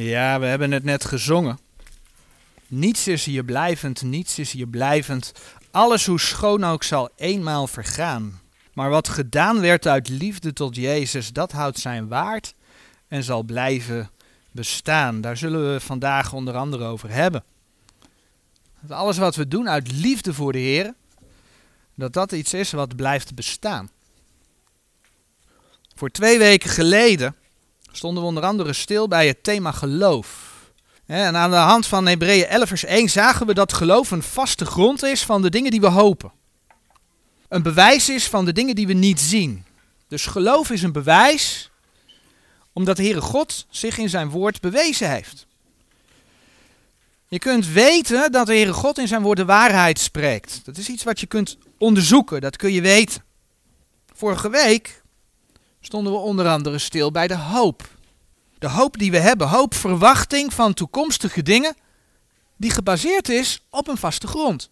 Ja, we hebben het net gezongen. Niets is hier blijvend, niets is hier blijvend. Alles hoe schoon ook zal eenmaal vergaan. Maar wat gedaan werd uit liefde tot Jezus, dat houdt zijn waard en zal blijven bestaan. Daar zullen we vandaag onder andere over hebben. Dat alles wat we doen uit liefde voor de Heer, dat dat iets is wat blijft bestaan. Voor twee weken geleden stonden we onder andere stil bij het thema geloof. En aan de hand van Hebreeën 11 vers 1 zagen we dat geloof een vaste grond is van de dingen die we hopen. Een bewijs is van de dingen die we niet zien. Dus geloof is een bewijs omdat de Heere God zich in zijn woord bewezen heeft. Je kunt weten dat de Heere God in zijn woord de waarheid spreekt. Dat is iets wat je kunt onderzoeken, dat kun je weten. Vorige week stonden we onder andere stil bij de hoop. De hoop die we hebben, hoop, verwachting van toekomstige dingen, die gebaseerd is op een vaste grond.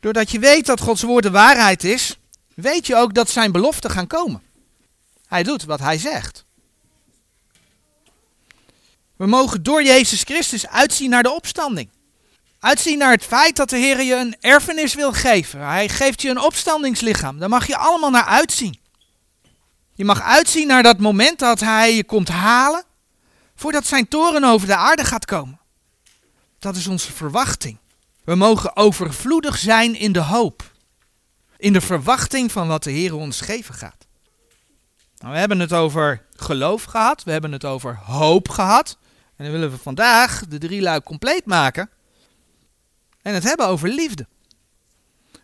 Doordat je weet dat Gods woord de waarheid is, weet je ook dat zijn beloften gaan komen. Hij doet wat hij zegt. We mogen door Jezus Christus uitzien naar de opstanding. Uitzien naar het feit dat de Heer je een erfenis wil geven. Hij geeft je een opstandingslichaam. Daar mag je allemaal naar uitzien. Je mag uitzien naar dat moment dat hij je komt halen, voordat zijn toren over de aarde gaat komen. Dat is onze verwachting. We mogen overvloedig zijn in de hoop. In de verwachting van wat de Heer ons geven gaat. Nou, we hebben het over geloof gehad, we hebben het over hoop gehad. En dan willen we vandaag de drie luik compleet maken. En het hebben over liefde.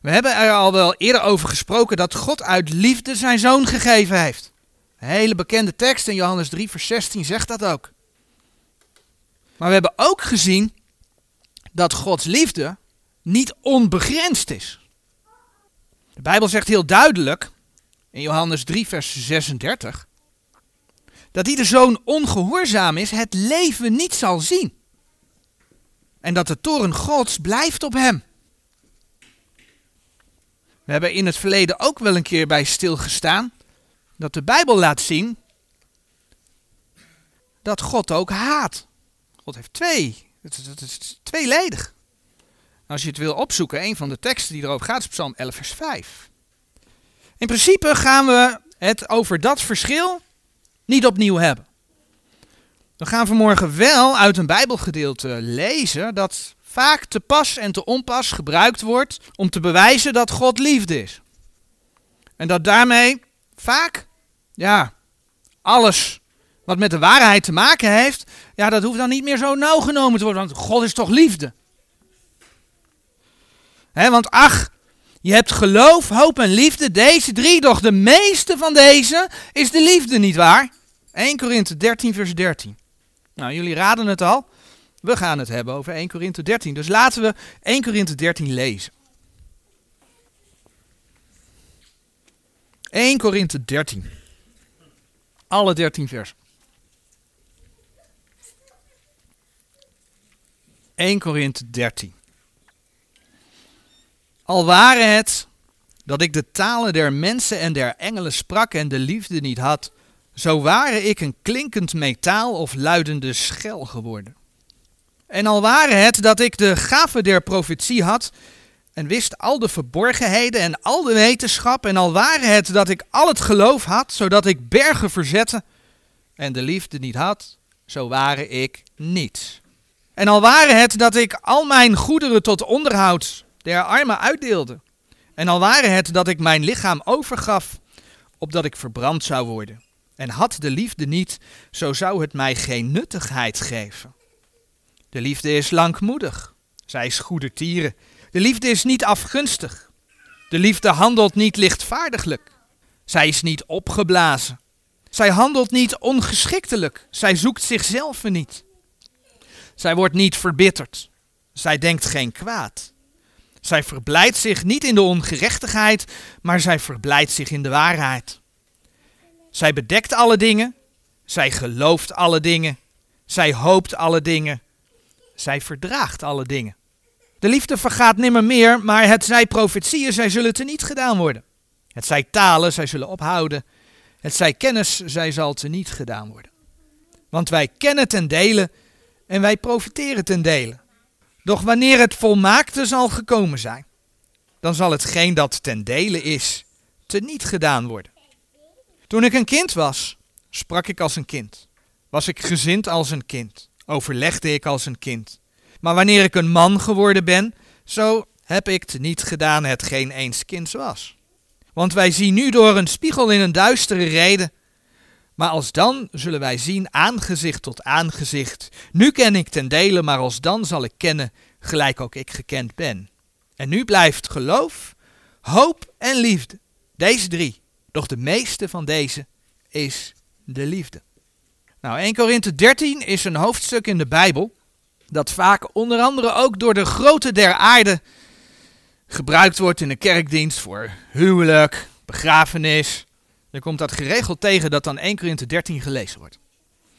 We hebben er al wel eerder over gesproken dat God uit liefde zijn zoon gegeven heeft. Hele bekende tekst in Johannes 3, vers 16 zegt dat ook. Maar we hebben ook gezien dat Gods liefde niet onbegrensd is. De Bijbel zegt heel duidelijk in Johannes 3, vers 36 dat die de zoon ongehoorzaam is, het leven niet zal zien. En dat de toren Gods blijft op hem. We hebben in het verleden ook wel een keer bij stilgestaan dat de Bijbel laat zien dat God ook haat. God heeft twee. Het is tweeledig. Als je het wil opzoeken, een van de teksten die erover gaat is Psalm 11, vers 5. In principe gaan we het over dat verschil niet opnieuw hebben. We gaan vanmorgen wel uit een Bijbelgedeelte lezen dat vaak te pas en te onpas gebruikt wordt om te bewijzen dat God liefde is. En dat daarmee vaak, ja, alles wat met de waarheid te maken heeft, ja, dat hoeft dan niet meer zo nauw genomen te worden, want God is toch liefde. He, want ach, je hebt geloof, hoop en liefde, deze drie, doch de meeste van deze is de liefde, niet waar? 1 Korinthe 13, vers 13. Nou, jullie raden het al. We gaan het hebben over 1 Korinthe 13. Dus laten we 1 Korinthe 13 lezen. 1 Korinthe 13. Alle 13 vers. 1 Korinthe 13. Al waren het dat ik de talen der mensen en der engelen sprak en de liefde niet had, zo ware ik een klinkend metaal of luidende schel geworden. En al ware het dat ik de gave der profetie had en wist al de verborgenheden en al de wetenschap, en al ware het dat ik al het geloof had, zodat ik bergen verzette en de liefde niet had, zo ware ik niets. En al ware het dat ik al mijn goederen tot onderhoud der armen uitdeelde, en al ware het dat ik mijn lichaam overgaf, opdat ik verbrand zou worden, en had de liefde niet, zo zou het mij geen nuttigheid geven. De liefde is langmoedig, zij is goedertieren. De liefde is niet afgunstig. De liefde handelt niet lichtvaardiglijk. Zij is niet opgeblazen. Zij handelt niet ongeschiktelijk. Zij zoekt zichzelf niet. Zij wordt niet verbitterd. Zij denkt geen kwaad. Zij verblijdt zich niet in de ongerechtigheid, maar zij verblijdt zich in de waarheid. Zij bedekt alle dingen. Zij gelooft alle dingen. Zij hoopt alle dingen. Zij verdraagt alle dingen. De liefde vergaat nimmer meer, maar het zij profetieën, zij zullen te niet gedaan worden. Het zij talen, zij zullen ophouden. Het zij kennis, zij zal te niet gedaan worden. Want wij kennen ten dele en wij profiteren ten dele. Doch wanneer het volmaakte zal gekomen zijn, dan zal hetgeen dat ten dele is, teniet gedaan worden. Toen ik een kind was, sprak ik als een kind. Was ik gezind als een kind, overlegde ik als een kind. Maar wanneer ik een man geworden ben, zo heb ik niet gedaan hetgeen eens kind was. Want wij zien nu door een spiegel in een duistere reden. Maar als dan zullen wij zien aangezicht tot aangezicht. Nu ken ik ten dele, maar als dan zal ik kennen, gelijk ook ik gekend ben. En nu blijft geloof, hoop en liefde. Deze drie. Doch de meeste van deze is de liefde. Nou, 1 Korinthe 13 is een hoofdstuk in de Bijbel dat vaak onder andere ook door de grote der aarde gebruikt wordt in de kerkdienst voor huwelijk, begrafenis. Je komt dat geregeld tegen dat dan 1 Korinthe 13 gelezen wordt.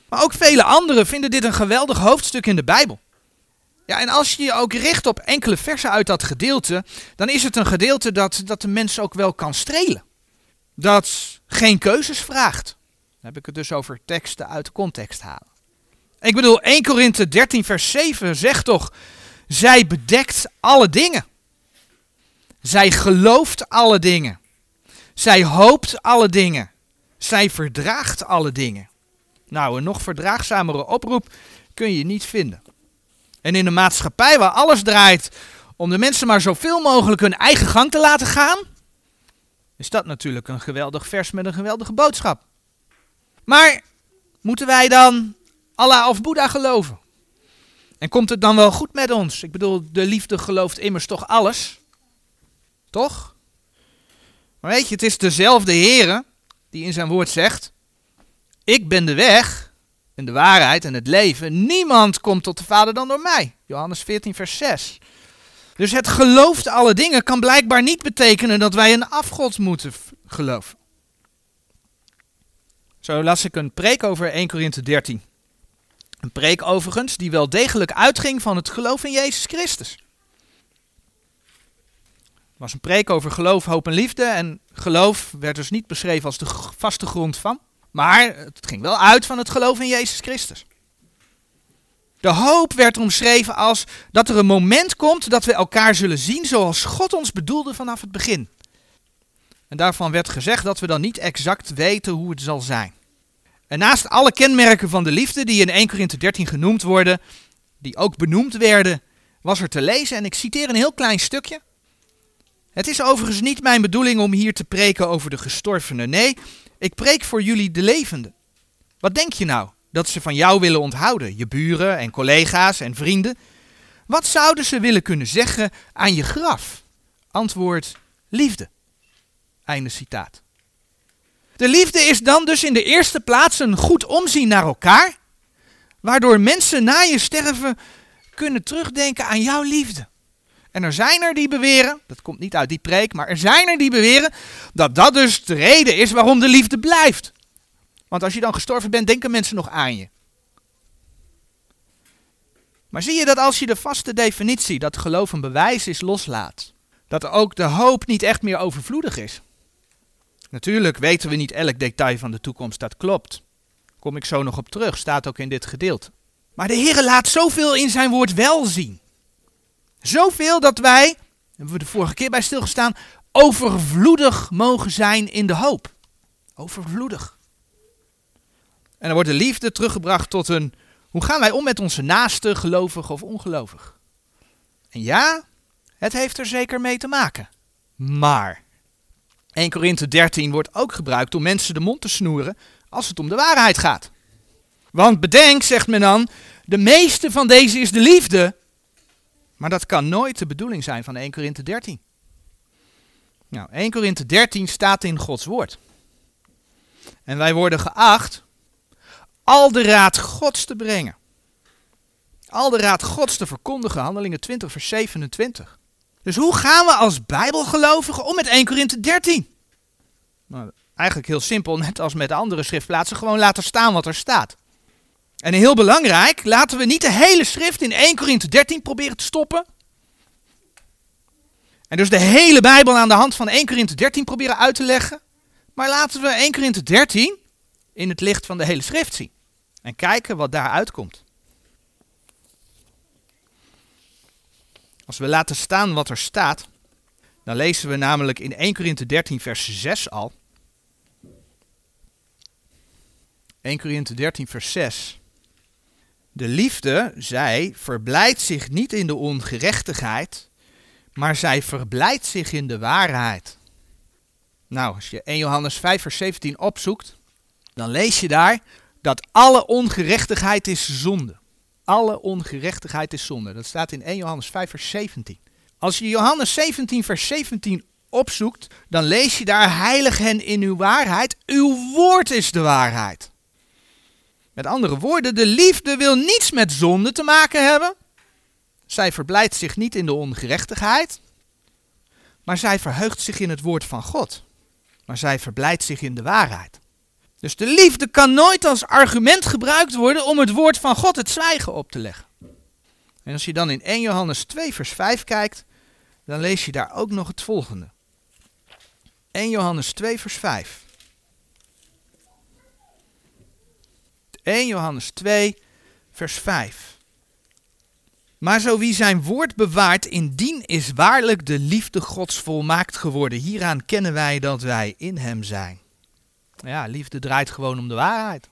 Maar ook vele anderen vinden dit een geweldig hoofdstuk in de Bijbel. Ja, en als je je ook richt op enkele versen uit dat gedeelte, dan is het een gedeelte dat, dat de mens ook wel kan strelen. Dat geen keuzes vraagt. Heb ik het dus over teksten uit context halen. Ik bedoel, 1 Korinthe 13 vers 7 zegt toch, zij bedekt alle dingen. Zij gelooft alle dingen. Zij hoopt alle dingen. Zij verdraagt alle dingen. Nou, een nog verdraagzamere oproep kun je niet vinden. En in een maatschappij waar alles draait om de mensen maar zoveel mogelijk hun eigen gang te laten gaan, is dat natuurlijk een geweldig vers met een geweldige boodschap. Maar moeten wij dan Allah of Boeddha geloven? En komt het dan wel goed met ons? Ik bedoel, de liefde gelooft immers toch alles? Toch? Maar weet je, het is dezelfde Heere die in zijn woord zegt: Ik ben de weg en de waarheid en het leven. Niemand komt tot de Vader dan door mij. Johannes 14, vers 6. Dus het gelooft alle dingen kan blijkbaar niet betekenen dat wij een afgod moeten geloven. Zo las ik een preek over 1 Korinthe 13. Een preek overigens die wel degelijk uitging van het geloof in Jezus Christus. Het was een preek over geloof, hoop en liefde. En geloof werd dus niet beschreven als de vaste grond van. Maar het ging wel uit van het geloof in Jezus Christus. De hoop werd omschreven als dat er een moment komt dat we elkaar zullen zien zoals God ons bedoelde vanaf het begin. En daarvan werd gezegd dat we dan niet exact weten hoe het zal zijn. En naast alle kenmerken van de liefde die in 1 Korinthe 13 genoemd worden, die ook benoemd werden, was er te lezen, en ik citeer een heel klein stukje. Het is overigens niet mijn bedoeling om hier te preken over de gestorvenen. Nee, ik preek voor jullie de levenden. Wat denk je nou? Dat ze van jou willen onthouden, je buren en collega's en vrienden? Wat zouden ze willen kunnen zeggen aan je graf? Antwoord: liefde. Einde citaat. De liefde is dan dus in de eerste plaats een goed omzien naar elkaar, waardoor mensen na je sterven kunnen terugdenken aan jouw liefde. En er zijn er die beweren, dat komt niet uit die preek, maar er zijn er die beweren dat dat dus de reden is waarom de liefde blijft. Want als je dan gestorven bent, denken mensen nog aan je. Maar zie je dat als je de vaste definitie dat geloof een bewijs is loslaat, dat ook de hoop niet echt meer overvloedig is? Natuurlijk weten we niet elk detail van de toekomst, dat klopt. Kom ik zo nog op terug, staat ook in dit gedeelte. Maar de Heer laat zoveel in zijn woord wel zien. Zoveel dat wij, hebben we de vorige keer bij stilgestaan, overvloedig mogen zijn in de hoop. Overvloedig. En dan wordt de liefde teruggebracht tot een, hoe gaan wij om met onze naaste, gelovig of ongelovig? En ja, het heeft er zeker mee te maken. Maar 1 Korinthe 13 wordt ook gebruikt om mensen de mond te snoeren als het om de waarheid gaat. Want bedenk, zegt men dan, de meeste van deze is de liefde, maar dat kan nooit de bedoeling zijn van 1 Korinthe 13. Nou, 1 Korinthe 13 staat in Gods woord. En wij worden geacht al de raad Gods te brengen. Al de raad Gods te verkondigen, handelingen 20 vers 27. Dus hoe gaan we als bijbelgelovigen om met 1 Korinthe 13? Nou, eigenlijk heel simpel, net als met andere schriftplaatsen, gewoon laten staan wat er staat. En heel belangrijk, laten we niet de hele schrift in 1 Korinthe 13 proberen te stoppen. En dus de hele Bijbel aan de hand van 1 Korinthe 13 proberen uit te leggen. Maar laten we 1 Korinthe 13 in het licht van de hele schrift zien. En kijken wat daaruit komt. Als we laten staan wat er staat, dan lezen we namelijk in 1 Korinthe 13 vers 6 al. 1 Korinthe 13 vers 6. De liefde, zij, verblijdt zich niet in de ongerechtigheid, maar zij verblijdt zich in de waarheid. Nou, als je 1 Johannes 5 vers 17 opzoekt, dan lees je daar dat alle ongerechtigheid is zonde. Alle ongerechtigheid is zonde. Dat staat in 1 Johannes 5 vers 17. Als je Johannes 17 vers 17 opzoekt, dan lees je daar heilig hen in uw waarheid. Uw woord is de waarheid. Met andere woorden, de liefde wil niets met zonde te maken hebben. Zij verblijdt zich niet in de ongerechtigheid, maar zij verheugt zich in het woord van God. Maar zij verblijdt zich in de waarheid. Dus de liefde kan nooit als argument gebruikt worden om het woord van God het zwijgen op te leggen. En als je dan in 1 Johannes 2 vers 5 kijkt, dan lees je daar ook nog het volgende. 1 Johannes 2 vers 5. 1 Johannes 2 vers 5. Maar zo wie zijn woord bewaart, indien is waarlijk de liefde Gods volmaakt geworden. Hieraan kennen wij dat wij in hem zijn. Ja, liefde draait gewoon om de waarheid.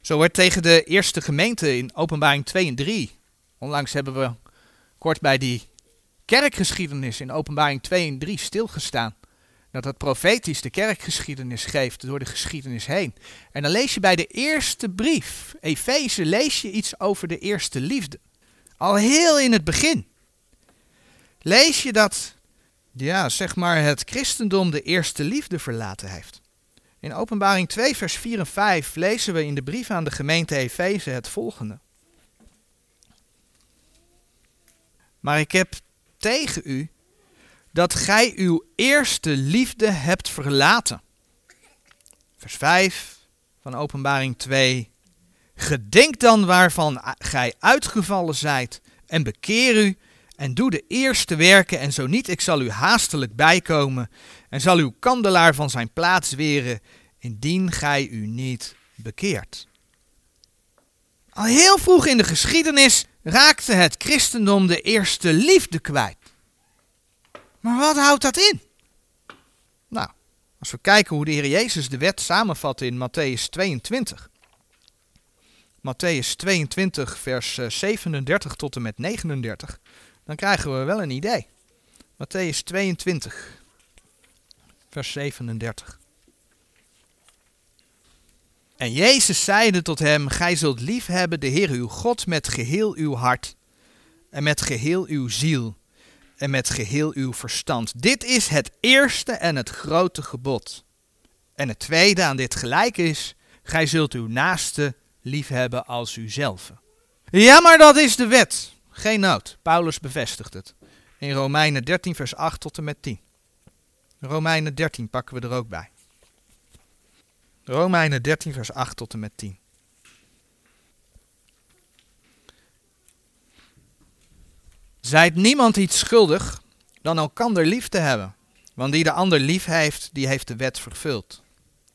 Zo werd tegen de eerste gemeente in openbaring 2 en 3. Onlangs hebben we kort bij die kerkgeschiedenis in openbaring 2 en 3 stilgestaan. Dat het profetisch de kerkgeschiedenis geeft door de geschiedenis heen. En dan lees je bij de eerste brief, Efeze, lees je iets over de eerste liefde. Al heel in het begin. Lees je dat, ja, zeg maar, het christendom de eerste liefde verlaten heeft. In Openbaring 2, vers 4 en 5 lezen we in de brief aan de gemeente Efeze het volgende. Maar ik heb tegen u dat gij uw eerste liefde hebt verlaten. Vers 5 van Openbaring 2. Gedenk dan waarvan gij uitgevallen zijt en bekeer u en doe de eerste werken en zo niet ik zal u haastelijk bijkomen en zal uw kandelaar van zijn plaats weren indien gij u niet bekeert. Al heel vroeg in de geschiedenis raakte het christendom de eerste liefde kwijt. Maar wat houdt dat in? Nou, als we kijken hoe de Heer Jezus de wet samenvat in Matthäus 22. Matthäus 22, vers 37 eh, tot en met 39. Dan krijgen we wel een idee. Matthäus 22, vers 37. En Jezus zeide tot hem, Gij zult lief hebben de Heer uw God met geheel uw hart en met geheel uw ziel en met geheel uw verstand. Dit is het eerste en het grote gebod. En het tweede aan dit gelijk is, gij zult uw naaste lief hebben als uzelf. Ja, maar dat is de wet. Geen nood. Paulus bevestigt het. In Romeinen 13 vers 8 tot en met 10. Romeinen 13 pakken we er ook bij. Romeinen 13 vers 8 tot en met 10. Zijt niemand iets schuldig dan elkander lief te hebben. Want die de ander lief heeft, die heeft de wet vervuld.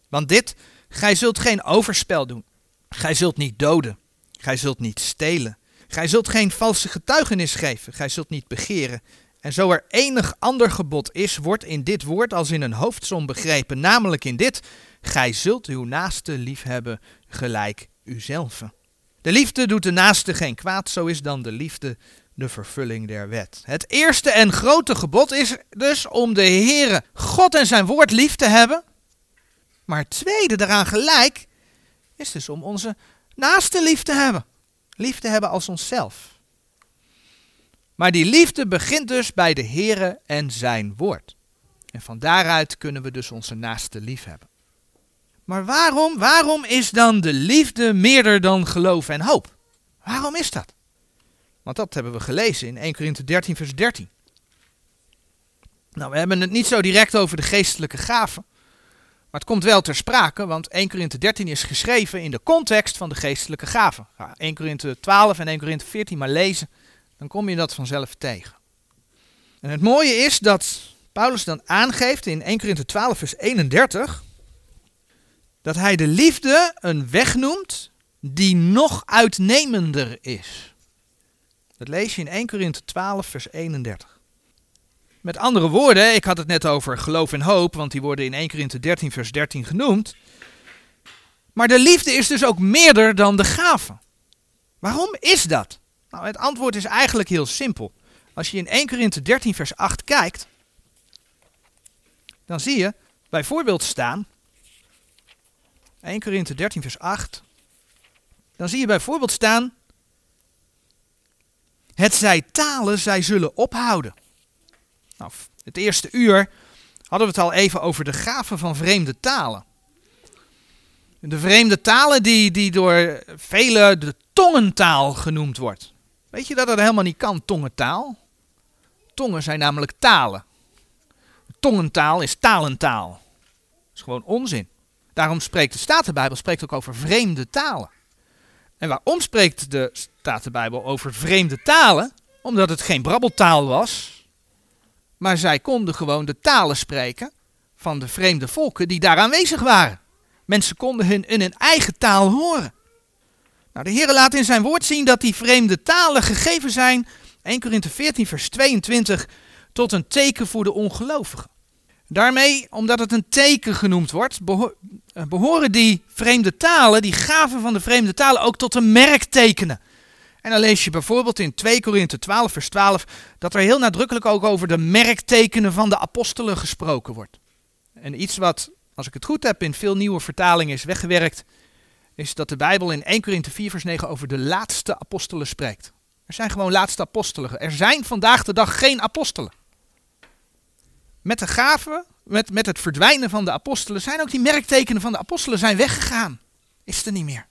Want dit, gij zult geen overspel doen. Gij zult niet doden. Gij zult niet stelen. Gij zult geen valse getuigenis geven. Gij zult niet begeren. En zo er enig ander gebod is, wordt in dit woord als in een hoofdsom begrepen, namelijk in dit: Gij zult uw naaste lief hebben gelijk uzelf. De liefde doet de naaste geen kwaad, zo is dan de liefde de vervulling der wet. Het eerste en grote gebod is dus om de Heere God en zijn woord lief te hebben. Maar het tweede daaraan gelijk is dus om onze naaste lief te hebben. Lief te hebben als onszelf. Maar die liefde begint dus bij de Heere en zijn woord. En van daaruit kunnen we dus onze naaste lief hebben. Maar waarom, waarom is dan de liefde meerder dan geloof en hoop? Waarom is dat? Want dat hebben we gelezen in 1 Korinthe 13, vers 13. Nou, we hebben het niet zo direct over de geestelijke gaven. Maar het komt wel ter sprake, want 1 Korinthe 13 is geschreven in de context van de geestelijke gaven. Ga 1 Korinthe 12 en 1 Korinthe 14 maar lezen, dan kom je dat vanzelf tegen. En het mooie is dat Paulus dan aangeeft in 1 Korinthe 12 vers 31 dat hij de liefde een weg noemt die nog uitnemender is. Dat lees je in 1 Korinthe 12, vers 31. Met andere woorden, ik had het net over geloof en hoop, want die worden in 1 Korinthe 13, vers 13 genoemd. Maar de liefde is dus ook meerder dan de gave. Waarom is dat? Nou, het antwoord is eigenlijk heel simpel. Als je in 1 Korinthe 13, vers 8 kijkt, dan zie je bijvoorbeeld staan, 1 Korinthe 13, vers 8, dan zie je bijvoorbeeld staan, het zij talen, zij zullen ophouden. Nou, het eerste uur hadden we het al even over de gaven van vreemde talen. De vreemde talen die, die door velen de tongentaal genoemd wordt. Weet je dat dat helemaal niet kan, tongentaal? Tongen zijn namelijk talen. Tongentaal is talentaal. Dat is gewoon onzin. Daarom spreekt de Statenbijbel spreekt ook over vreemde talen. En waarom spreekt de Statenbijbel over vreemde talen? Omdat het geen brabbeltaal was, maar zij konden gewoon de talen spreken van de vreemde volken die daar aanwezig waren. Mensen konden hun in hun eigen taal horen. Nou, de Heer laat in zijn woord zien dat die vreemde talen gegeven zijn, 1 Korinthe 14 vers 22, tot een teken voor de ongelovigen. Daarmee, omdat het een teken genoemd wordt, eh, behoren die vreemde talen, die gaven van de vreemde talen, ook tot een merktekenen. En dan lees je bijvoorbeeld in 2 Korinthe 12 vers 12 dat er heel nadrukkelijk ook over de merktekenen van de apostelen gesproken wordt. En iets wat, als ik het goed heb, in veel nieuwe vertalingen is weggewerkt, is dat de Bijbel in 1 Korinthe 4 vers 9 over de laatste apostelen spreekt. Er zijn gewoon laatste apostelen. Er zijn vandaag de dag geen apostelen. Met de gaven, met, met het verdwijnen van de apostelen, zijn ook die merktekenen van de apostelen zijn weggegaan. Is er niet meer.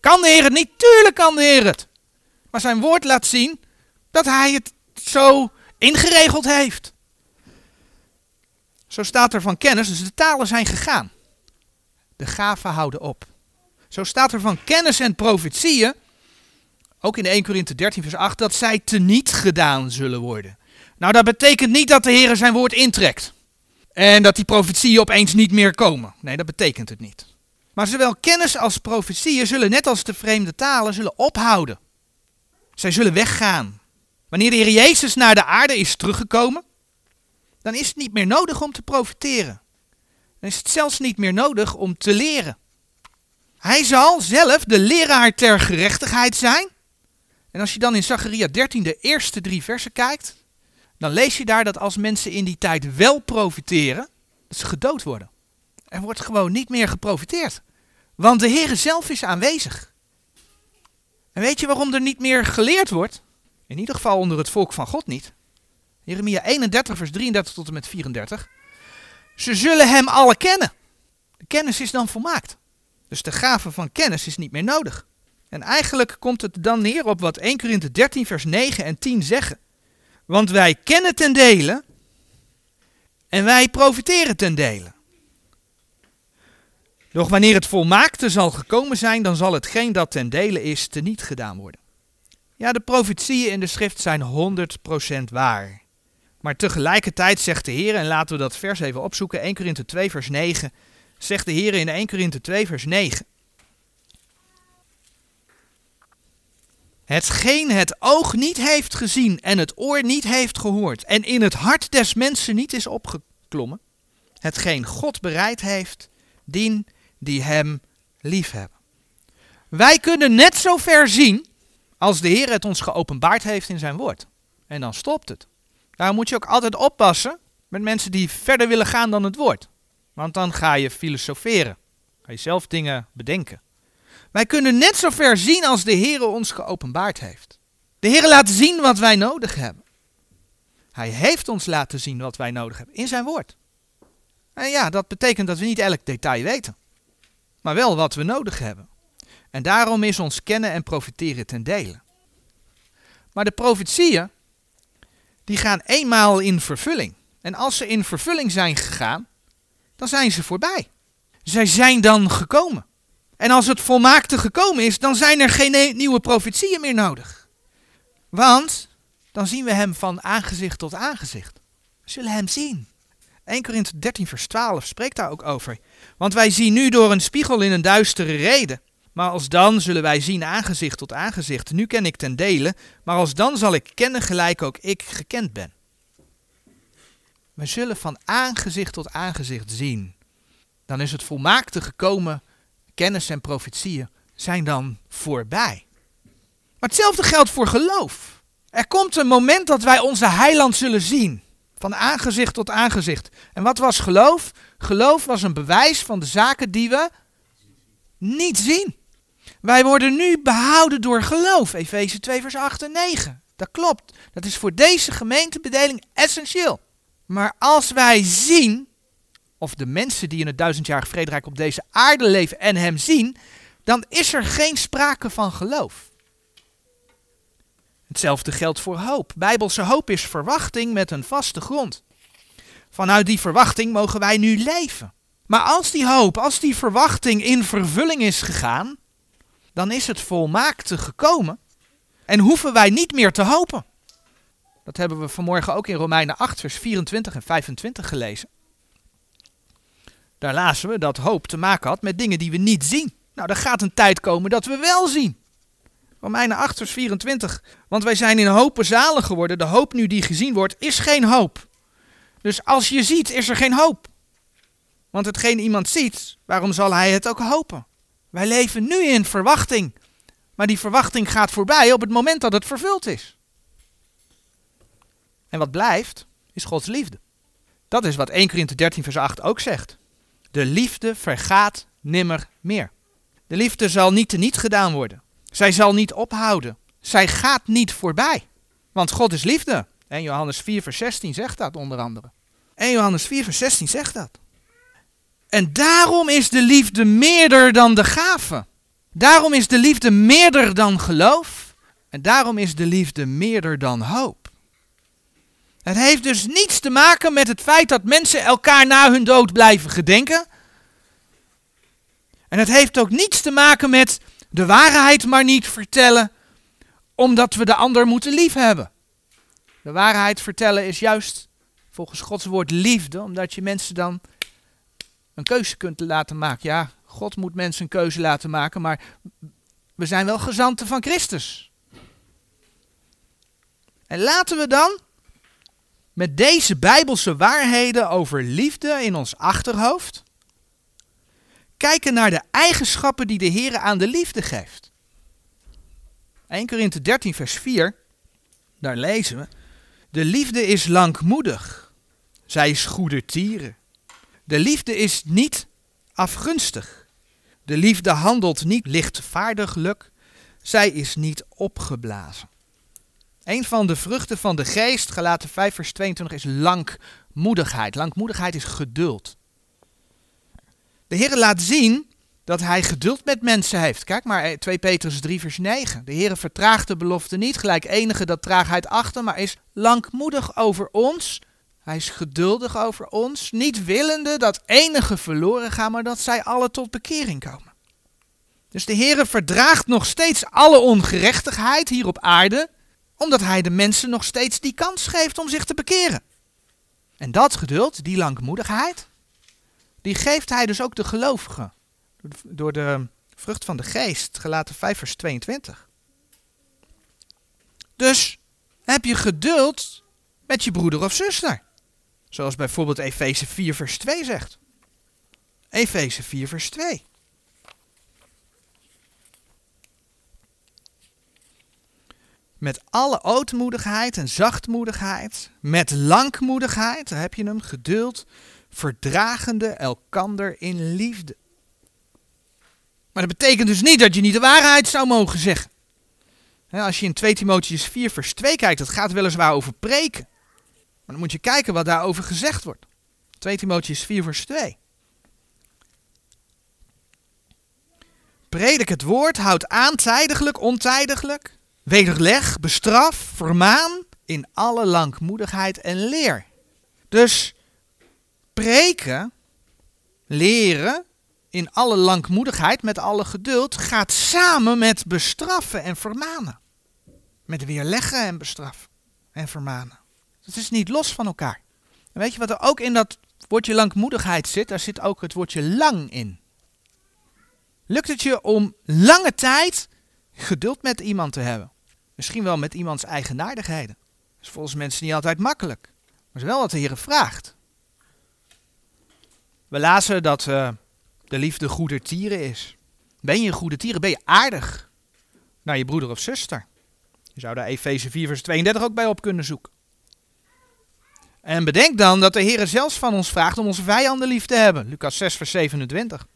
Kan de Heer het niet? Tuurlijk kan de Heer het. Maar zijn woord laat zien dat hij het zo ingeregeld heeft. Zo staat er van kennis, dus de talen zijn gegaan. De gaven houden op. Zo staat er van kennis en profetieën, ook in 1 Korinthe 13 vers 8, dat zij teniet gedaan zullen worden. Nou, dat betekent niet dat de Heer zijn woord intrekt. En dat die profetieën opeens niet meer komen. Nee, dat betekent het niet. Maar zowel kennis als profetieën zullen net als de vreemde talen zullen ophouden. Zij zullen weggaan. Wanneer de Heer Jezus naar de aarde is teruggekomen, dan is het niet meer nodig om te profiteren. Dan is het zelfs niet meer nodig om te leren. Hij zal zelf de leraar ter gerechtigheid zijn. En als je dan in Zacharia 13 de eerste drie versen kijkt, dan lees je daar dat als mensen in die tijd wel profiteren, dat ze gedood worden. Er wordt gewoon niet meer geprofiteerd. Want de Heer zelf is aanwezig. En weet je waarom er niet meer geleerd wordt? In ieder geval onder het volk van God niet. Jeremia 31, vers 33 tot en met 34. Ze zullen hem alle kennen. De kennis is dan volmaakt. Dus de gave van kennis is niet meer nodig. En eigenlijk komt het dan neer op wat 1 Korinthe 13, vers 9 en 10 zeggen. Want wij kennen ten dele en wij profiteren ten dele. Doch wanneer het volmaakte zal gekomen zijn, dan zal hetgeen dat ten dele is, teniet gedaan worden. Ja, de profetieën in de schrift zijn 100% waar. Maar tegelijkertijd zegt de Heer, en laten we dat vers even opzoeken, 1 Korinthe 2 vers 9, zegt de Heer in 1 Korinthe 2 vers 9. Hetgeen het oog niet heeft gezien en het oor niet heeft gehoord en in het hart des mensen niet is opgeklommen, hetgeen God bereid heeft, dien die hem liefhebben. Wij kunnen net zo ver zien als de Heer het ons geopenbaard heeft in zijn woord. En dan stopt het. Daarom moet je ook altijd oppassen met mensen die verder willen gaan dan het woord. Want dan ga je filosoferen. Ga je zelf dingen bedenken. Wij kunnen net zo ver zien als de Heer ons geopenbaard heeft. De Heer laat zien wat wij nodig hebben. Hij heeft ons laten zien wat wij nodig hebben in zijn woord. En ja, dat betekent dat we niet elk detail weten maar wel wat we nodig hebben. En daarom is ons kennen en profiteren ten dele. Maar de profetieën, die gaan eenmaal in vervulling. En als ze in vervulling zijn gegaan, dan zijn ze voorbij. Zij zijn dan gekomen. En als het volmaakte gekomen is, dan zijn er geen nieuwe profetieën meer nodig. Want dan zien we hem van aangezicht tot aangezicht. We zullen hem zien. 1 Korinthe 13 vers 12 spreekt daar ook over. Want wij zien nu door een spiegel in een duistere reden. Maar als dan zullen wij zien aangezicht tot aangezicht. Nu ken ik ten dele, maar als dan zal ik kennen gelijk ook ik gekend ben. We zullen van aangezicht tot aangezicht zien. Dan is het volmaakte gekomen, kennis en profetieën zijn dan voorbij. Maar hetzelfde geldt voor geloof. Er komt een moment dat wij onze heiland zullen zien. Van aangezicht tot aangezicht. En wat was geloof? Geloof was een bewijs van de zaken die we niet zien. Wij worden nu behouden door geloof. Efeze 2 vers 8 en 9. Dat klopt. Dat is voor deze gemeentebedeling essentieel. Maar als wij zien, of de mensen die in het duizendjarige vrederijk op deze aarde leven en hem zien, dan is er geen sprake van geloof. Hetzelfde geldt voor hoop. Bijbelse hoop is verwachting met een vaste grond. Vanuit die verwachting mogen wij nu leven. Maar als die hoop, als die verwachting in vervulling is gegaan, dan is het volmaakte gekomen en hoeven wij niet meer te hopen. Dat hebben we vanmorgen ook in Romeinen 8, vers 24 en 25 gelezen. Daar lazen we dat hoop te maken had met dingen die we niet zien. Nou, er gaat een tijd komen dat we wel zien. Romeinen 8, vers 24. Want wij zijn in hopen zalig geworden. De hoop nu die gezien wordt, is geen hoop. Dus als je ziet, is er geen hoop. Want hetgeen iemand ziet, waarom zal hij het ook hopen? Wij leven nu in verwachting. Maar die verwachting gaat voorbij op het moment dat het vervuld is. En wat blijft, is Gods liefde. Dat is wat 1 Korinthe 13 vers 8 ook zegt. De liefde vergaat nimmer meer. De liefde zal niet teniet gedaan worden. Zij zal niet ophouden. Zij gaat niet voorbij. Want God is liefde. En Johannes 4 vers 16 zegt dat onder andere. En Johannes 4 vers 16 zegt dat. En daarom is de liefde meerder dan de gave. Daarom is de liefde meerder dan geloof. En daarom is de liefde meerder dan hoop. Het heeft dus niets te maken met het feit dat mensen elkaar na hun dood blijven gedenken. En het heeft ook niets te maken met de waarheid maar niet vertellen, omdat we de ander moeten liefhebben. De waarheid vertellen is juist volgens Gods woord liefde, omdat je mensen dan een keuze kunt laten maken. Ja, God moet mensen een keuze laten maken, maar we zijn wel gezanten van Christus. En laten we dan met deze bijbelse waarheden over liefde in ons achterhoofd kijken naar de eigenschappen die de Heer aan de liefde geeft. 1 Korinthe 13 vers 4, daar lezen we, de liefde is langmoedig, zij is goedertieren. De liefde is niet afgunstig. De liefde handelt niet lichtvaardiglijk, zij is niet opgeblazen. Een van de vruchten van de geest, gelaten 5 vers 22, is langmoedigheid. Langmoedigheid is geduld. De Heer laat zien dat hij geduld met mensen heeft. Kijk maar 2 Petrus 3 vers 9. De Heer vertraagt de belofte niet, gelijk enige dat traagheid achter, maar is langmoedig over ons. Hij is geduldig over ons, niet willende dat enige verloren gaan, maar dat zij alle tot bekering komen. Dus de Heer verdraagt nog steeds alle ongerechtigheid hier op aarde, omdat hij de mensen nog steeds die kans geeft om zich te bekeren. En dat geduld, die langmoedigheid, die geeft hij dus ook de gelovigen. Door de vrucht van de geest, gelaten 5 vers 22. Dus heb je geduld met je broeder of zuster. Zoals bijvoorbeeld Efeze 4 vers 2 zegt. Efeze 4 vers 2. Met alle ootmoedigheid en zachtmoedigheid, met langmoedigheid, daar heb je hem, geduld, verdragende elkander in liefde. Maar dat betekent dus niet dat je niet de waarheid zou mogen zeggen. Als je in 2 Timotheus 4 vers 2 kijkt, dat gaat weliswaar over preken. Maar dan moet je kijken wat daarover gezegd wordt. 2 Timotheus 4 vers 2. Predik het woord, houd aan tijdiglijk, ontijdiglijk. Wederleg, bestraf, vermaan in alle langmoedigheid en leer. Dus preken, leren, in alle langmoedigheid, met alle geduld, gaat samen met bestraffen en vermanen. Met weerleggen en bestraffen en vermanen. Het is niet los van elkaar. En weet je wat er ook in dat woordje langmoedigheid zit? Daar zit ook het woordje lang in. Lukt het je om lange tijd geduld met iemand te hebben? Misschien wel met iemands eigenaardigheden. Dat is volgens mensen niet altijd makkelijk. Maar is wel wat de Heer vraagt. We lazen dat uh, de liefde goede tieren is. Ben je een goede tieren? Ben je aardig naar je broeder of zuster? Je zou daar Efeze 4 vers 32 ook bij op kunnen zoeken. En bedenk dan dat de Heer zelfs van ons vraagt om onze vijanden lief te hebben. Lucas 6 vers 27.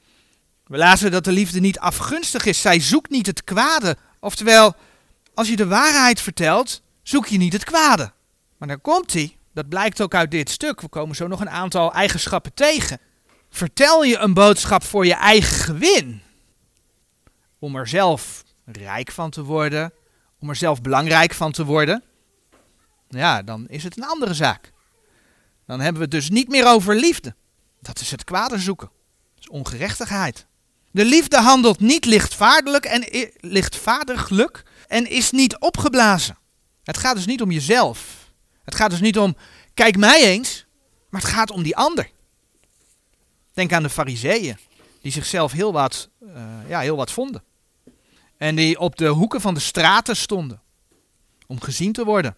We lazen dat de liefde niet afgunstig is. Zij zoekt niet het kwade. Oftewel, als je de waarheid vertelt, zoek je niet het kwade. Maar dan komt hij. Dat blijkt ook uit dit stuk. We komen zo nog een aantal eigenschappen tegen. Vertel je een boodschap voor je eigen gewin. Om er zelf rijk van te worden. Om er zelf belangrijk van te worden. Ja, dan is het een andere zaak. Dan hebben we het dus niet meer over liefde. Dat is het kwade zoeken. Dat is ongerechtigheid. De liefde handelt niet lichtvaardiglijk en, lichtvaardiglijk en is niet opgeblazen. Het gaat dus niet om jezelf. Het gaat dus niet om, kijk mij eens, maar het gaat om die ander. Denk aan de fariseeën, die zichzelf heel wat, uh, ja, heel wat vonden. En die op de hoeken van de straten stonden, om gezien te worden.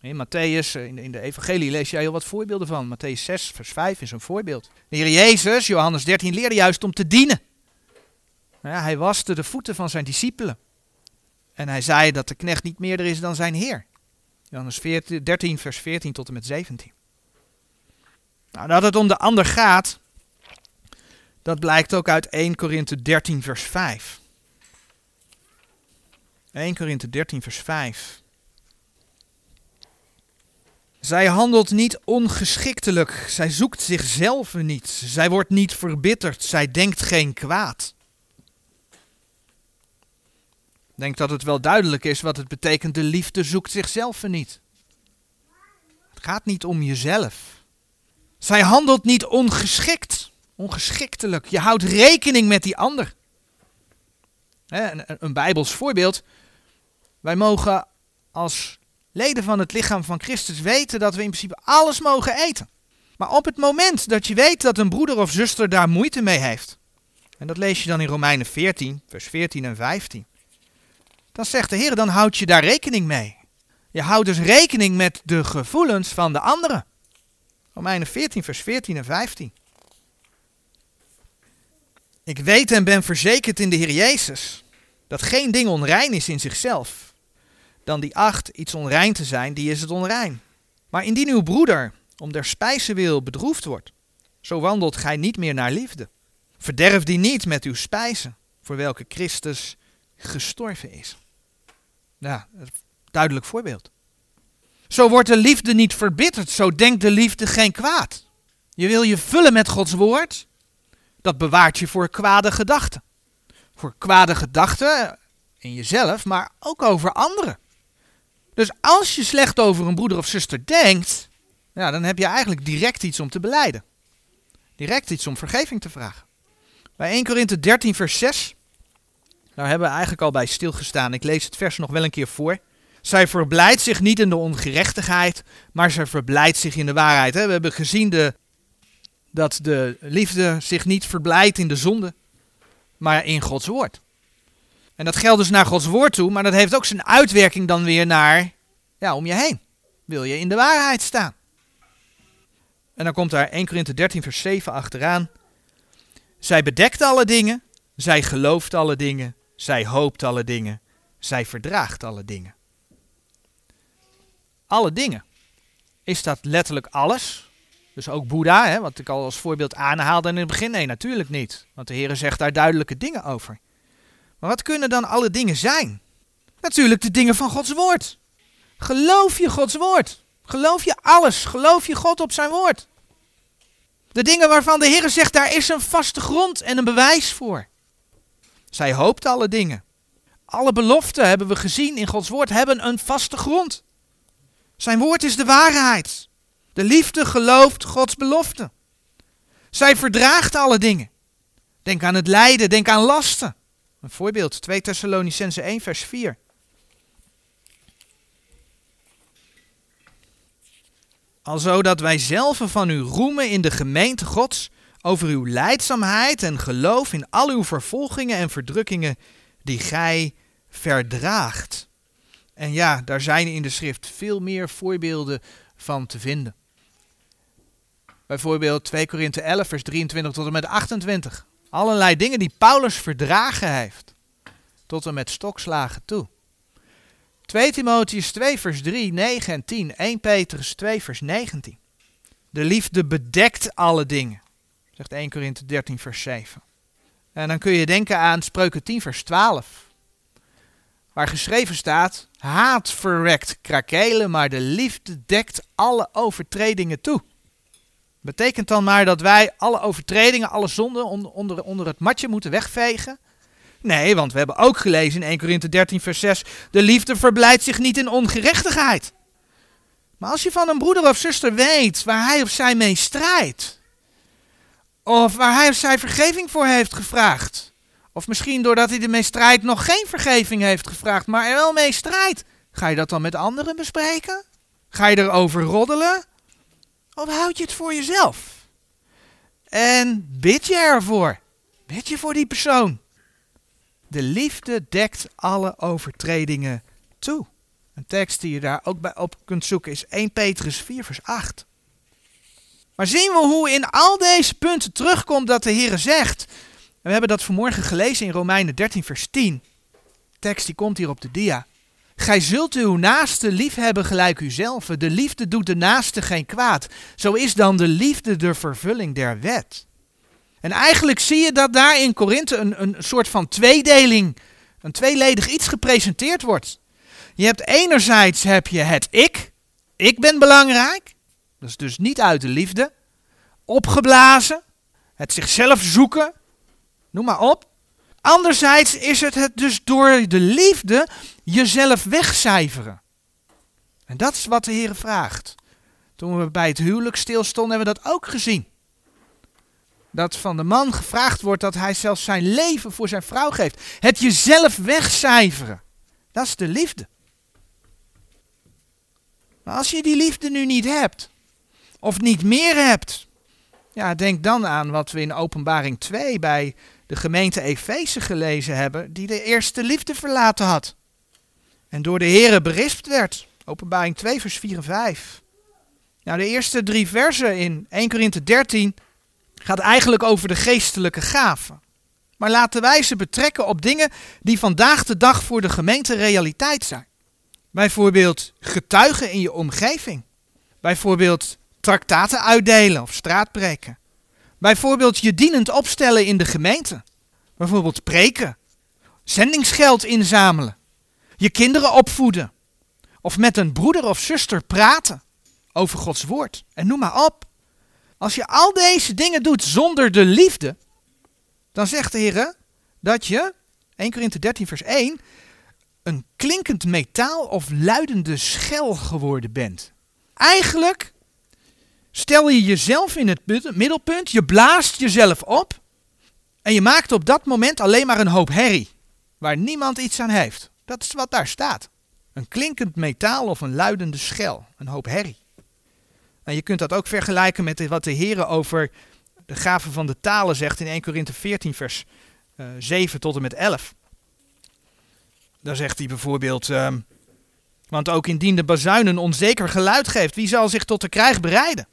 In Matthäus, eh, in de, evangelie lees je heel wat voorbeelden van. Matthäus 6, vers 5 is een voorbeeld. De Heer Jezus, Johannes 13, leerde juist om te dienen. Ja, hij waste de voeten van zijn discipelen. En hij zei dat de knecht niet meerder is dan zijn Heer. Johannes 14, 13, vers 14 tot en met 17. Nou, dat het om de ander gaat, dat blijkt ook uit 1 Korinthe 13, vers 5. 1 Korinthe 13, vers 5. Zij handelt niet ongeschiktelijk, zij zoekt zichzelf niet, zij wordt niet verbitterd, zij denkt geen kwaad. Ik denk dat het wel duidelijk is wat het betekent, de liefde zoekt zichzelf niet. Het gaat niet om jezelf. Zij handelt niet ongeschikt, ongeschiktelijk. Je houdt rekening met die ander. Een, een Bijbels voorbeeld. Wij mogen als leden van het lichaam van Christus weten dat we in principe alles mogen eten. Maar op het moment dat je weet dat een broeder of zuster daar moeite mee heeft, en dat lees je dan in Romeinen 14, vers 14 en 15, dan zegt de Heer, dan houd je daar rekening mee. Je houdt dus rekening met de gevoelens van de anderen. Romeinen 14, vers 14 en 15. Ik weet en ben verzekerd in de Heer Jezus dat geen ding onrein is in zichzelf dan die acht iets onrein te zijn, die is het onrein. Maar indien uw broeder om der spijze wil bedroefd wordt, zo wandelt gij niet meer naar liefde. Verderf die niet met uw spijzen, voor welke Christus gestorven is. Ja, duidelijk voorbeeld. Zo wordt de liefde niet verbitterd, zo denkt de liefde geen kwaad. Je wil je vullen met Gods woord, dat bewaart je voor kwade gedachten. Voor kwade gedachten in jezelf, maar ook over anderen. Dus als je slecht over een broeder of zuster denkt, ja, dan heb je eigenlijk direct iets om te beleiden. Direct iets om vergeving te vragen. Bij 1 Korinthe 13 vers 6, daar hebben we eigenlijk al bij stilgestaan. Ik lees het vers nog wel een keer voor. Zij verblijdt zich niet in de ongerechtigheid, maar zij verblijdt zich in de waarheid. We hebben gezien de, dat de liefde zich niet verblijdt in de zonde, maar in Gods woord. En dat geldt dus naar Gods woord toe, maar dat heeft ook zijn uitwerking dan weer naar, ja, om je heen. Wil je in de waarheid staan? En dan komt daar 1 Korinthe 13 vers 7 achteraan. Zij bedekt alle dingen, zij gelooft alle dingen, zij hoopt alle dingen, zij verdraagt alle dingen. Alle dingen. Is dat letterlijk alles? Dus ook Boeddha, hè, wat ik al als voorbeeld aanhaalde in het begin? Nee, natuurlijk niet. Want de Heer zegt daar duidelijke dingen over. Maar wat kunnen dan alle dingen zijn? Natuurlijk de dingen van Gods woord. Geloof je Gods woord? Geloof je alles? Geloof je God op zijn woord? De dingen waarvan de Heer zegt, daar is een vaste grond en een bewijs voor. Zij hoopt alle dingen. Alle beloften hebben we gezien in Gods woord hebben een vaste grond. Zijn woord is de waarheid. De liefde gelooft Gods belofte. Zij verdraagt alle dingen. Denk aan het lijden, denk aan lasten. Een voorbeeld, 2 Thessalonicense 1 vers 4. Alzo dat wij zelf van u roemen in de gemeente Gods over uw leidzaamheid en geloof in al uw vervolgingen en verdrukkingen die gij verdraagt. En ja, daar zijn in de schrift veel meer voorbeelden van te vinden. Bijvoorbeeld 2 Korinthe 11, vers 23 tot en met 28. Allerlei dingen die Paulus verdragen heeft. Tot en met stokslagen toe. 2 Timotheus 2, vers 3, 9 en 10. 1 Petrus 2, vers 19. De liefde bedekt alle dingen, zegt 1 Korinthe 13, vers 7. En dan kun je denken aan Spreuken 10, vers 12. Waar geschreven staat, haat verwekt krakelen, maar de liefde dekt alle overtredingen toe. Betekent dan maar dat wij alle overtredingen, alle zonden onder, onder, onder het matje moeten wegvegen? Nee, want we hebben ook gelezen in 1 Korinthe 13 vers 6, de liefde verblijdt zich niet in ongerechtigheid. Maar als je van een broeder of zuster weet waar hij of zij mee strijdt, of waar hij of zij vergeving voor heeft gevraagd, of misschien doordat hij ermee strijdt nog geen vergeving heeft gevraagd, maar er wel mee strijdt, ga je dat dan met anderen bespreken? Ga je erover roddelen? Of houd je het voor jezelf? En bid je ervoor? Bid je voor die persoon? De liefde dekt alle overtredingen toe. Een tekst die je daar ook bij op kunt zoeken is 1 Petrus 4 vers 8. Maar zien we hoe in al deze punten terugkomt dat de Heer zegt. En we hebben dat vanmorgen gelezen in Romeinen 13 vers 10. De tekst die komt hier op de dia. Gij zult uw naaste liefhebben gelijk uzelf. De liefde doet de naaste geen kwaad. Zo is dan de liefde de vervulling der wet. En eigenlijk zie je dat daar in Korinthe een, een soort van tweedeling, een tweeledig iets gepresenteerd wordt. Je hebt enerzijds heb je het ik. Ik ben belangrijk. Dat is dus niet uit de liefde. Opgeblazen. Het zichzelf zoeken. Noem maar op. Anderzijds is het het dus door de liefde jezelf wegcijferen. En dat is wat de Heer vraagt. Toen we bij het huwelijk stilstonden, hebben we dat ook gezien. Dat van de man gevraagd wordt dat hij zelfs zijn leven voor zijn vrouw geeft. Het jezelf wegcijferen. Dat is de liefde. Maar als je die liefde nu niet hebt, of niet meer hebt, ja, denk dan aan wat we in Openbaring 2 bij de gemeente Efeze gelezen hebben, die de eerste liefde verlaten had. En door de Here berispt werd. Openbaring 2, vers 4 en 5. Nou, de eerste drie versen in 1 Korinthe 13 gaat eigenlijk over de geestelijke gaven. Maar laten wij ze betrekken op dingen die vandaag de dag voor de gemeente realiteit zijn. Bijvoorbeeld getuigen in je omgeving. Bijvoorbeeld traktaten uitdelen of straatpreken. Bijvoorbeeld je dienend opstellen in de gemeente. Bijvoorbeeld preken. Zendingsgeld inzamelen. Je kinderen opvoeden. Of met een broeder of zuster praten over Gods woord. En noem maar op. Als je al deze dingen doet zonder de liefde, dan zegt de Heer dat je, 1 Korinthe 13 vers 1, een klinkend metaal of luidende schel geworden bent. Eigenlijk stel je jezelf in het middelpunt, je blaast jezelf op en je maakt op dat moment alleen maar een hoop herrie, waar niemand iets aan heeft. Dat is wat daar staat. Een klinkend metaal of een luidende schel, een hoop herrie. En je kunt dat ook vergelijken met wat de Heer over de gaven van de talen zegt in 1 Korinthe 14 vers uh, eh, 7 tot en met 11. Daar zegt hij bijvoorbeeld, uh, want ook indien de bazuin een onzeker geluid geeft, wie zal zich tot de krijg bereiden?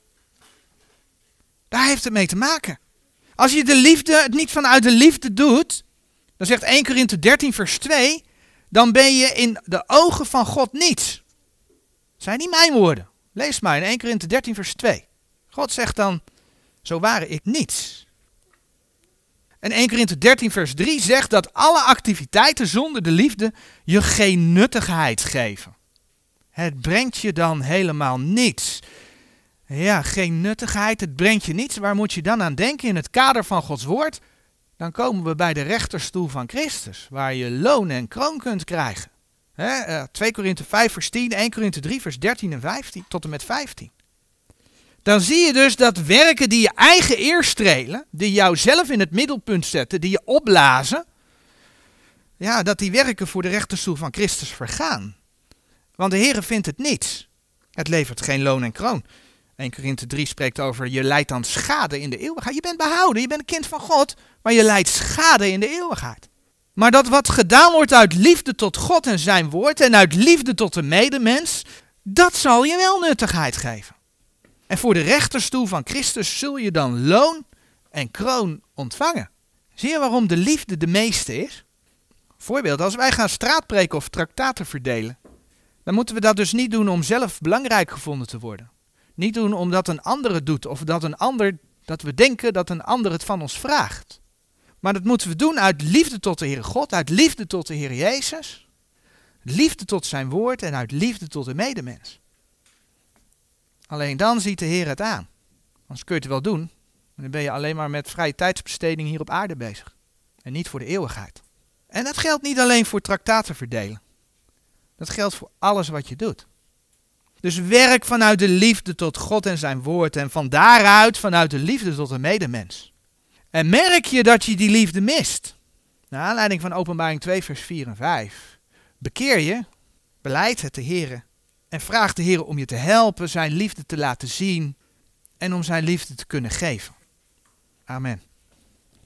Daar heeft het mee te maken. Als je de liefde, het niet vanuit de liefde doet, dan zegt 1 Korinthe 13 vers 2, dan ben je in de ogen van God niets. Zijn niet mijn woorden. Lees maar in 1 Korinthe 13 vers 2. God zegt dan, zo waren ik niets. En 1 Korinthe 13 vers 3 zegt dat alle activiteiten zonder de liefde je geen nuttigheid geven. Het brengt je dan helemaal niets. Ja, geen nuttigheid, het brengt je niets. Waar moet je dan aan denken in het kader van Gods woord? Dan komen we bij de rechterstoel van Christus, waar je loon en kroon kunt krijgen. He, 2 Korinthe 5 vers 10, 1 Korinthe 3 vers 13 en 15, tot en met 15. Dan zie je dus dat werken die je eigen eer strelen, die jou zelf in het middelpunt zetten, die je opblazen, ja, dat die werken voor de rechterstoel van Christus vergaan. Want de Heere vindt het niets. Het levert geen loon en kroon. 1 Korinthe 3 spreekt over je leidt dan schade in de eeuwigheid. Je bent behouden, je bent een kind van God, maar je leidt schade in de eeuwigheid. Maar dat wat gedaan wordt uit liefde tot God en zijn woord en uit liefde tot de medemens, dat zal je wel nuttigheid geven. En voor de rechterstoel van Christus zul je dan loon en kroon ontvangen. Zie je waarom de liefde de meeste is? Voorbeeld, als wij gaan straatpreken of traktaten verdelen, dan moeten we dat dus niet doen om zelf belangrijk gevonden te worden. Niet doen omdat een ander het doet of dat een ander dat we denken dat een ander het van ons vraagt. Maar dat moeten we doen uit liefde tot de Heere God, uit liefde tot de Heer Jezus, liefde tot zijn woord en uit liefde tot de medemens. Alleen dan ziet de Heer het aan. Anders kun je het wel doen, dan ben je alleen maar met vrije tijdsbesteding hier op aarde bezig. En niet voor de eeuwigheid. En dat geldt niet alleen voor traktaten verdelen. Dat geldt voor alles wat je doet. Dus werk vanuit de liefde tot God en zijn woord en van daaruit vanuit de liefde tot de medemens. En merk je dat je die liefde mist? Naar aanleiding van openbaring 2 vers 4 en 5. Bekeer je, beleid het de Heer en vraag de Heer om je te helpen zijn liefde te laten zien en om zijn liefde te kunnen geven. Amen.